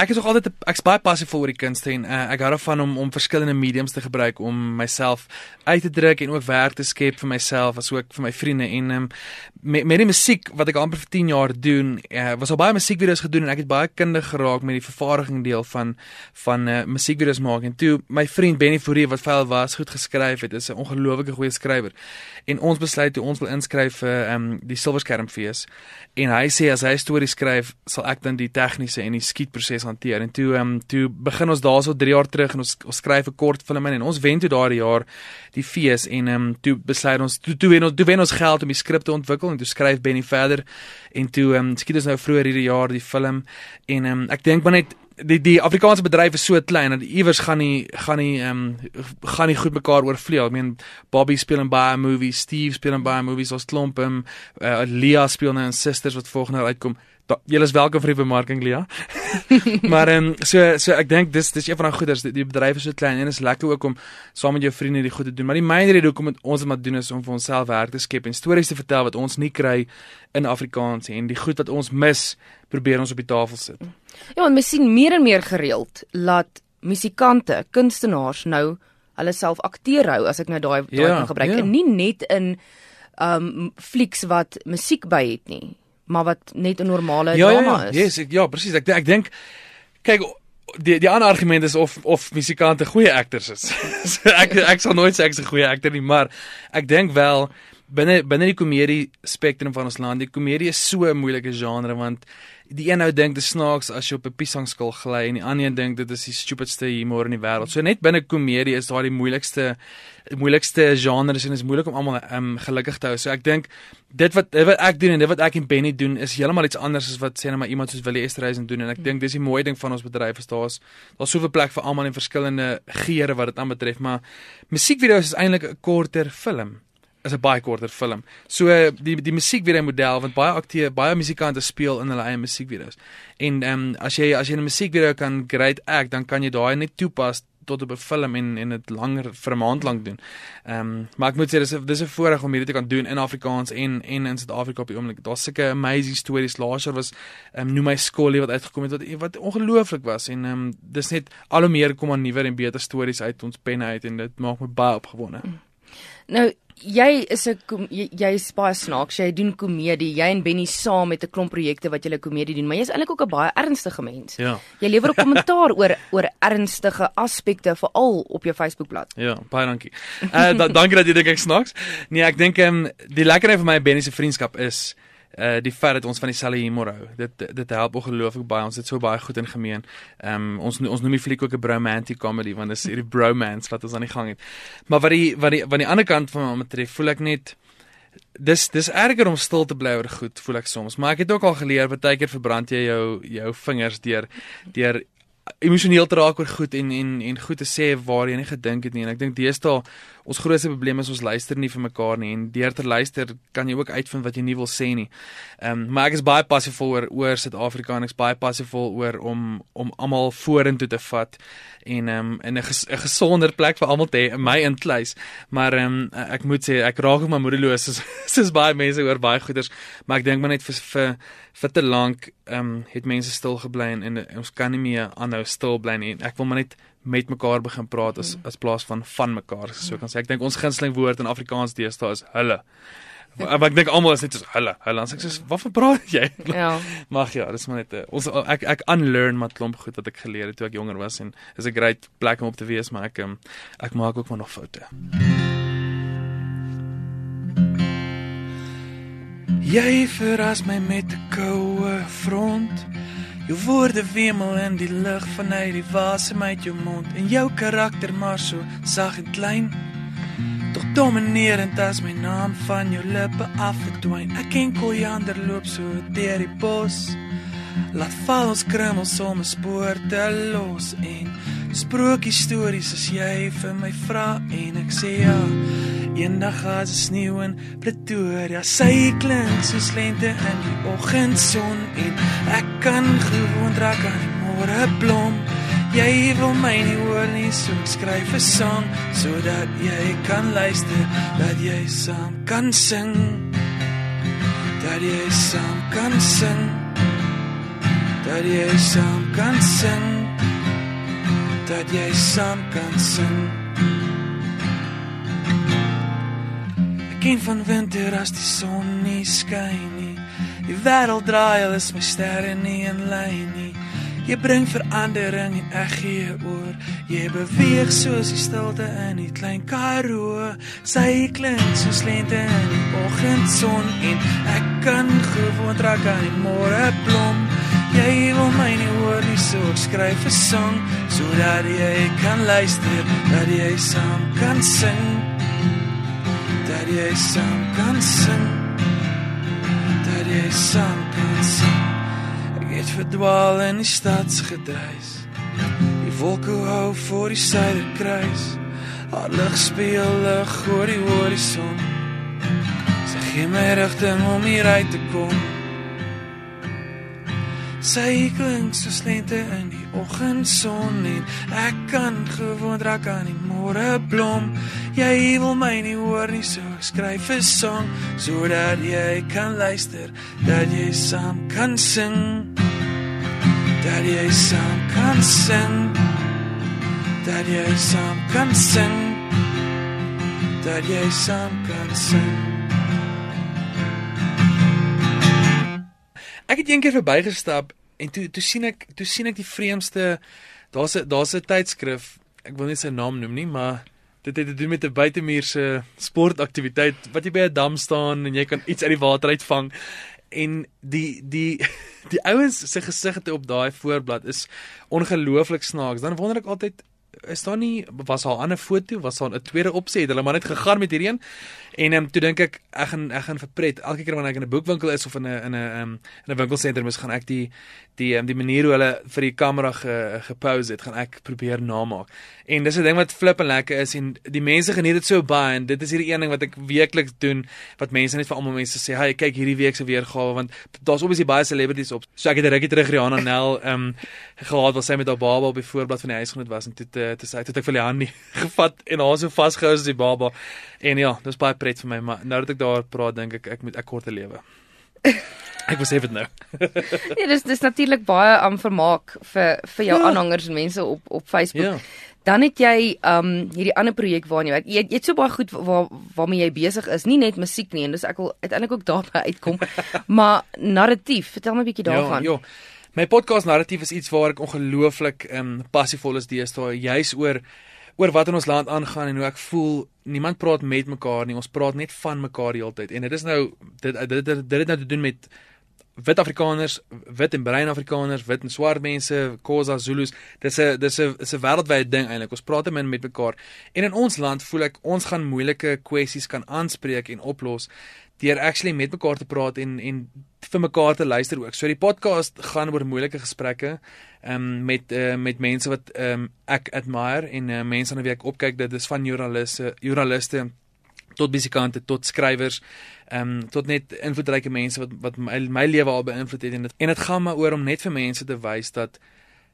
ek is nog altyd ek's baie passief oor die kunste en uh, ek hou daarvan om om verskillende mediums te gebruik om myself uit te druk en ook werk te skep vir myself asook vir my vriende en um, met, met die musiek wat ek amper vir 10 jaar doen, uh, was al baie musiekvideo's gedoen en ek het baie kundig geraak met die vervaardiging deel van van uh, musiekvideo's maak en toe my vriend Benny Fourie wat veel was goed geskryf het, is 'n ongelooflike goeie skrywer. En ons besluit toe ons wil inskryf vir um, die Silverskermfees en hy sê as hy stories skryf, sal ek dan die tegniese en die skietproses hanteer. En toe ehm um, toe begin ons daarso 3 jaar terug en ons ons skryf 'n kort film in en ons wen toe daardie jaar die fees en ehm um, toe besluit ons toe toe wen ons toe wen ons geld om die skrip te ontwikkel en toe skryf Benny verder en toe ehm um, skiet ons nou vroeër hierdie jaar die film en ehm um, ek dink maar net die die Afrikaanse bedryf is so klein dat iewers gaan nie gaan nie ehm um, gaan nie goed mekaar oorvleuel. Ek meen Bobby speel in baie movies, Steve speel in baie movies, ons klomp hom, uh, Leah speel nou in Sisters wat volgende uitkom. Julle is welkom vir die bemarking Leah. maar ehm um, so so ek dink dis dis een van daai goeders die, die bedryf is so klein en is lekker ook om saam met jou vriende die goed te doen. Maar die myn rede hoekom ons dit moet doen is om vir onsself werk te skep en stories te vertel wat ons nie kry in Afrikaans en die goed wat ons mis probeer ons op die tafel sit. Ja, en mens sien meer en meer gereeld laat musikante, kunstenaars nou hulle self akteur hou as ek nou daai daai ja, kan gebruik ja. en nie net in um flieks wat musiek by het nie, maar wat net 'n normale ja, drama ja, ja. is. Ja, yes, ek, ja, presies. Ek ek dink kyk die die ander argument is of of musikante goeie akteurs is. so ek ek sal nooit sê ek is 'n goeie akteur nie, maar ek dink wel binne binne die komedie spektrum van ons land, die komedie is so 'n moeilike genre want die een ou dink dit snaaks as jy op 'n piesangskil gly en die ander een dink dit is die stupidste humor in die wêreld. So net binne komedie is daar die moeilikste moeilikste genres en dit is moeilik om almal um, gelukkig te hou. So ek dink dit wat dit wat ek doen en dit wat ek en Benny doen is heeltemal iets anders as wat sê net maar iemand soos Willie Esterhuizen doen en ek dink dis die mooi ding van ons bedryf is daar's daar's soveel plek vir almal en verskillende geure wat dit aanbetref, maar musiekvideo's is eintlik 'n korter film is 'n baie korter film. So die die musiekvideo model want baie akteure, baie musikante speel in hulle eie musiekvideo's. En ehm um, as jy as jy 'n musiekvideo kan great act, dan kan jy daai net toepas tot op 'n film en en dit langer vir 'n maand lank doen. Ehm um, maar ek moet sê dis 'n dis 'n voorreg om hierdie te kan doen in Afrikaans en en in Suid-Afrika op die oomblik. Daar's sulke amazing stories. Laas jaar was ehm um, noem my skoolie wat uitgekom het wat wat ongelooflik was en ehm um, dis net al hoe meer kom aan nuwer en beter stories uit ons penne uit en dit maak my baie opgewonde. Nou jy is 'n jy, jy is baie snaaks. Jy doen komedie. Jy en Benny saam met 'n klomp projekte wat julle komedie doen, maar jy's eintlik ook 'n baie ernstige mens. Ja. Jy lewer ook kommentaar oor oor ernstige aspekte veral op jou Facebookblad. Ja, baie dankie. Uh da, dankie dat jy dink ek snaaks. Nee, ek dink ehm um, die lekkerheid van my en Benny se vriendskap is uh die feit dat ons van dieselfde humor hou. Dit dit help ongelooflik baie. Ons het so baie goed in gemeen. Ehm um, ons ons noem die fliek ook 'n bromantic comedy want dit is hierdie bromance wat ons aan die gang het. Maar wat die wat die van die ander kant van my betref, voel ek net dis dis erger om stil te bly oor goed, voel ek soms. Maar ek het ook al geleer baie keer verbrand jy jou jou vingers deur deur emosioneel te raak oor goed en en en goed te sê waar jy nie gedink het nie en ek dink deesdae ons grootste probleem is ons luister nie vir mekaar nie en deur te luister kan jy ook uitvind wat jy nie wil sê nie. Ehm um, maar ek is baie passievol oor oor Suid-Afrika en ek's baie passievol oor om om almal vorentoe te vat en ehm um, in 'n ges, gesonder plek vir almal te hê in my inkluis. Maar ehm um, ek moet sê ek raak ook maar moedeloos soos soos baie mense oor baie goeders, maar ek dink maar net vir vir vir te lank ehm um, het mense stil gebly en, en ons kan nie meer aanhou stil bly nie. Ek wil maar net met mekaar begin praat as as plaas van van mekaar, so kan sê. Ek dink ons gunsteling woord in Afrikaans deesdae is hulle. Maar ek dink almal is net so hulle. Hulle sê soos wat verpraat jy? Ja. Mag ja, dis maar net uh, ons ek ek unlearn wat klomp goed wat ek geleer het toe ek jonger was en is 'n great plek om op te wees, maar ek um, ek maak ook maar nog foute. Jy verras my met 'n koue front. Jou woorde wemel in die lug vanuit die wasem uit jou mond en jou karakter maar so sag en klein. Tog dominerend as my naam van jou lippe afdwyn. Ek enkel jander loop so deur die bos. Laat val ons krummels om 'n spoor te los en sprookie stories as jy vir my vra en ek sê ja. Eendag gaan se sneeu in Pretoria. Sy klink soos lente in die oggendson en ek kan gewoon raak aan die môre blom. Jy wil my nie hoor nie, so skryf 'n sang sodat jy kan luister, dat jy saam kan sing. Dat jy saam kan sing dat jy saam kan sing dat jy saam kan sing ken van winter as die son nie skyn nie die wêreld draai al is my sterre nie in lyn nie Jy bring verandering en ek gee oor. Jy beweeg soos die stilte in die klein Karoo. Sy klink soos lente in die oggendson en ek kan gewoon trek aan die môre blom. Jy wil my nie hoor nie, so ek skryf 'n sang sodat jy kan luister, dat jy saam kan sing. Jy saam kan sing. Dat jy saam kan sing het verdwaal in die stadsgedruis. Die wolke hou voor die suiderkruis. Haar lig speel lig oor die horison. Sy gee my rigting om hier uit te kom. Sy klink so lente in die oggendson en ek kan gewoon raak aan die môre blom. Jy wil my nie hoor nie, so ek skryf 'n sang sodat jy kan luister, dat jy saam kan sing. Dat jy saam kan sing. Dat jy saam kan sing. Dat jy saam kan sing. Ek het eendag verbygestap en toe toe sien ek toe sien ek die vreemdste daar's 'n daar's 'n tydskrif. Ek wil nie sy naam noem nie, maar dit het te doen met 'n buitemuurse sportaktiwiteit wat jy by 'n dam staan en jy kan iets uit die water uitvang en die die die ouens se gesigte op daai voorblad is ongelooflik snaaks. Dan wonder ek altyd is daar nie was daar 'n ander foto, was daar 'n tweede opsie, het hulle maar net gegaan met hierdie een. En ehm um, toe dink ek ek gaan ek gaan verpret elke keer wanneer ek in 'n boekwinkel is of in 'n in 'n um, in 'n winkelsentrum is gaan ek die die um, die manier hoe hulle vir die kamera ge, gepose het, gaan ek probeer namaak. En dis 'n ding wat flip en lekker is en die mense geniet dit so baie en dit is hierdie een ding wat ek weekliks doen wat mense net vir almal mense sê, "Hey, kyk hierdie week se weergawe want daar's obviously baie celebrities op." So ek het 'n rukkie terug Rihanna Nel ehm um, gehad wat sy met haar baba op die voorblad van die huis genoem was en toe toe sy het ek vir Leanne gevat en haar so vasgehou as die baba. En ja, dis baie pret vir my, maar nou dat ek daar praat, dink ek ek moet ek korte lewe. Ek was even nou. ja, dis dis natuurlik baie aan um, vermaak vir vir jou ja. aanhangers en mense op op Facebook. Ja. Dan het jy um hierdie ander projek waarna jy jy, jy het so baie goed waar waarmee jy besig is, nie net musiek nie en dis ek wil uiteindelik ook daarby uitkom, maar narratief. Vertel my 'n bietjie ja, daarvan. Ja, ja. My podcast narratief is iets waar ek ongelooflik um passievol is deesdae, juis oor oor wat in ons land aangaan en hoe ek voel niemand praat met mekaar nie. Ons praat net van mekaar die hele tyd. En dit is nou dit dit dit dit het nou te doen met wit Afrikaners, wit en bruin Afrikaners, wit en swart mense, Khoza, Zulus. Dis 'n dis 'n is 'n wêreldwye ding eintlik. Ons praat min met mekaar. En in ons land voel ek ons gaan moeilike kwessies kan aanspreek en oplos deur actually met mekaar te praat en en vir mekaar te luister ook. So die podcast gaan oor moeilike gesprekke um, met uh, met mense wat um, ek admire en uh, mense aan wie ek opkyk. Dit is van joernaliste, joernaliste tot musikante tot skrywers ehm um, tot net invloedryke mense wat wat my, my lewe al beïnvloed het en dit en dit gaan maar oor om net vir mense te wys dat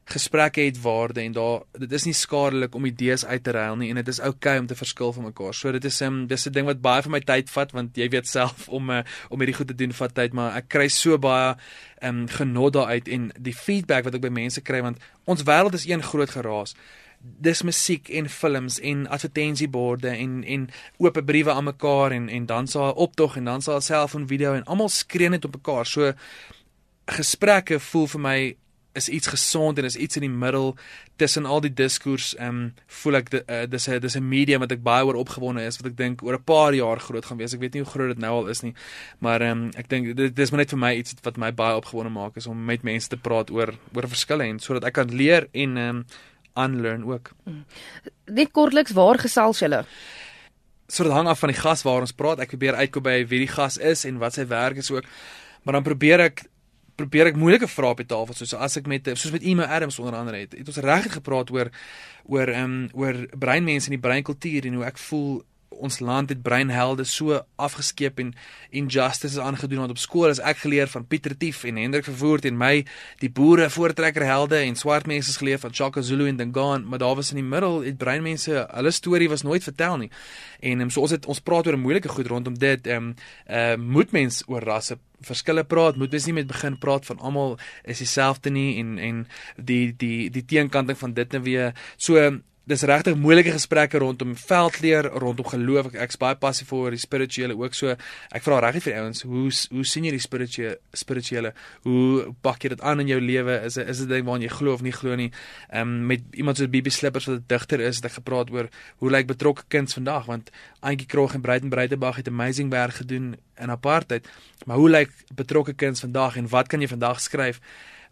gesprekke het waarde en daar dit is nie skadelik om idees uit te ruil nie en dit is oukei okay om te verskil van mekaar. So dit is 'n um, dis 'n ding wat baie van my tyd vat want jy weet self om uh, om hierdie goed te doen vat tyd maar ek kry so baie ehm um, genot daaruit en die feedback wat ek by mense kry want ons wêreld is een groot geraas dis musiek en films en advertensieborde en en oop briewe aan mekaar en en dan sal optog en dan sal selfoon video en almal skree net op mekaar. So gesprekke voel vir my is iets gesond en is iets in die middel tussen al die diskurs. Ehm um, voel ek uh, dis 'n dis 'n medium wat ek baie oor opgewonde is wat ek dink oor 'n paar jaar groot gaan wees. Ek weet nie hoe groot dit nou al is nie, maar ehm um, ek dink dit dis maar net vir my iets wat my baie opgewonde maak is om met mense te praat oor oor verskille en sodat ek kan leer en ehm um, unlearn ook. Net kortliks waar gesels julle? So dit hang af van die gas waar ons praat. Ek probeer uitkom by wie die gas is en wat sy werk is ook. Maar dan probeer ek probeer ek moeilike vrae op die tafel soos as ek met soos met Emo Adams onder andere het. Het ons regtig gepraat oor oor ehm um, oor breinmense en die breinkultuur en hoe ek voel ons land het breinhelde so afgeskeep en injustices aangedoen want op skool is ek geleer van Pieter Tief en Hendrik Verwoerd en my die boere voortrekker helde en swart mense geleer van Chaka Zulu en Dingaan maar daar was in die middel het breinmense hulle storie was nooit vertel nie. En um, so ons het ons praat oor 'n moeilike goed rondom dit ehm um, uh, moet mens oor rasse verskille praat moet mens nie met begin praat van almal is dieselfde nie en en die die die teenkanting van dit net weer. So dis regtig moeilike gesprekke rondom veldleer, rondom geloof. Ek ek's baie passief oor die spirituele ook. So ek vra regtig vir ouens, hoe hoe sien jy die spirituele spirituele? Hoe pak jy dit aan in jou lewe? Is is dit ding waarna jy glo of nie glo nie? Ehm um, met iemand soos Bibi Slippers wat 'n digter is, het ek gepraat oor hoe lyk betrokke kinds vandag want Auntie Krog en Breiten Breitenberg het amazing werk gedoen in apartheid. Maar hoe lyk betrokke kinds vandag en wat kan jy vandag skryf?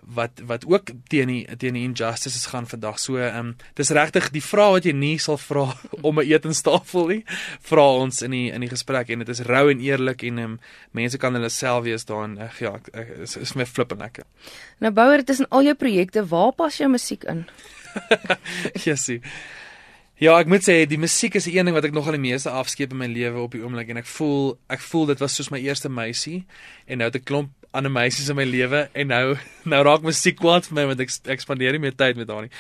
Wat wat ook teen die teen die injustices gaan vandag. So ehm um, dis regtig die vraag wat jy nie sal vra om 'n etenstafel nie, vra ons in die in die gesprek en dit is rou en eerlik en ehm um, mense kan hulle self wees daarin. Ag ja, ek, ek, is, is my flip en lekker. Nou Bouer, dit is in al jou projekte, waar pas jou musiek in? Jessie. Ja, ek moet sê die musiek is die een ding wat ek nogal die meeste afskeep in my lewe op die oomblik en ek voel ek voel dit was soos my eerste meisie en nou het ek klomp ander meisies in my lewe en nou nou raak musiek kwaad vir my want ek, ek spandeer nie meer tyd met haar nie.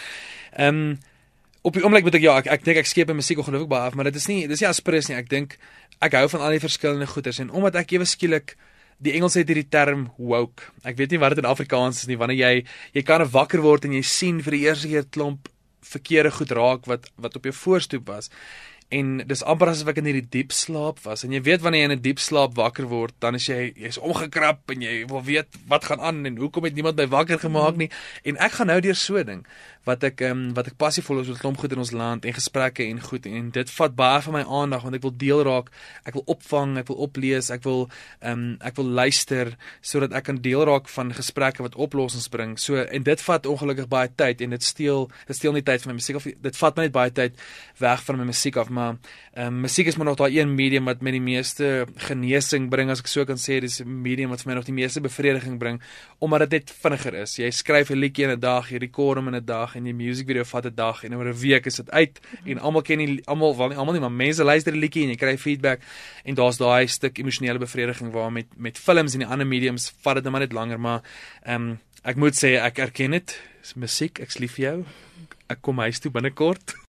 Ehm um, op die oomblik moet ek ja, ek ek dink ek skep my musiek ongelooflik baie af, maar dit is nie dis nie aspres nie. Ek dink ek hou van al die verskillende goeters en omdat ek ewe skielik die Engels het hierdie term woke. Ek weet nie wat dit in Afrikaans is nie. Wanneer jy jy kan wakker word en jy sien vir die eerste keer klomp verkeerde goed raak wat wat op jou voorstoep was en dis amper asof ek in hierdie diep slaap was. En jy weet wanneer jy in 'n die diep slaap wakker word dan is jy jy's omgekrap en jy wil weet wat gaan aan en hoekom het niemand my wakker gemaak nie. En ek gaan nou deur so ding wat ek um, wat ek passievol is met klomp goed in ons land en gesprekke en goed en dit vat baie van my aandag want ek wil deel raak ek wil opvang ek wil oplees ek wil um, ek wil luister sodat ek kan deel raak van gesprekke wat oplossings bring. So en dit vat ongelukkig baie tyd en dit steel dit steel nie tyd van my musiek of dit vat my net baie tyd weg van my musiek af maar ehm um, musiek is maar nog daai een medium wat met die meeste genesing bring as ek so kan sê. Dis 'n medium wat vir my nog die meeste bevrediging bring omdat dit net vinniger is. Jy skryf 'n liedjie in 'n dag, jy rekord hom in 'n dag en die music video vat 'n dag en oor 'n week is dit uit en almal ken nie almal wel nie almal nie maar mense luister die liedjie en jy kry feedback en daar's daai stuk emosionele bevrediging waar met met films en die ander mediums vat dit net maar net langer maar ehm um, ek moet sê ek erken dit. Musiek, ek's lief vir jou. Ek kom huis toe binnekort.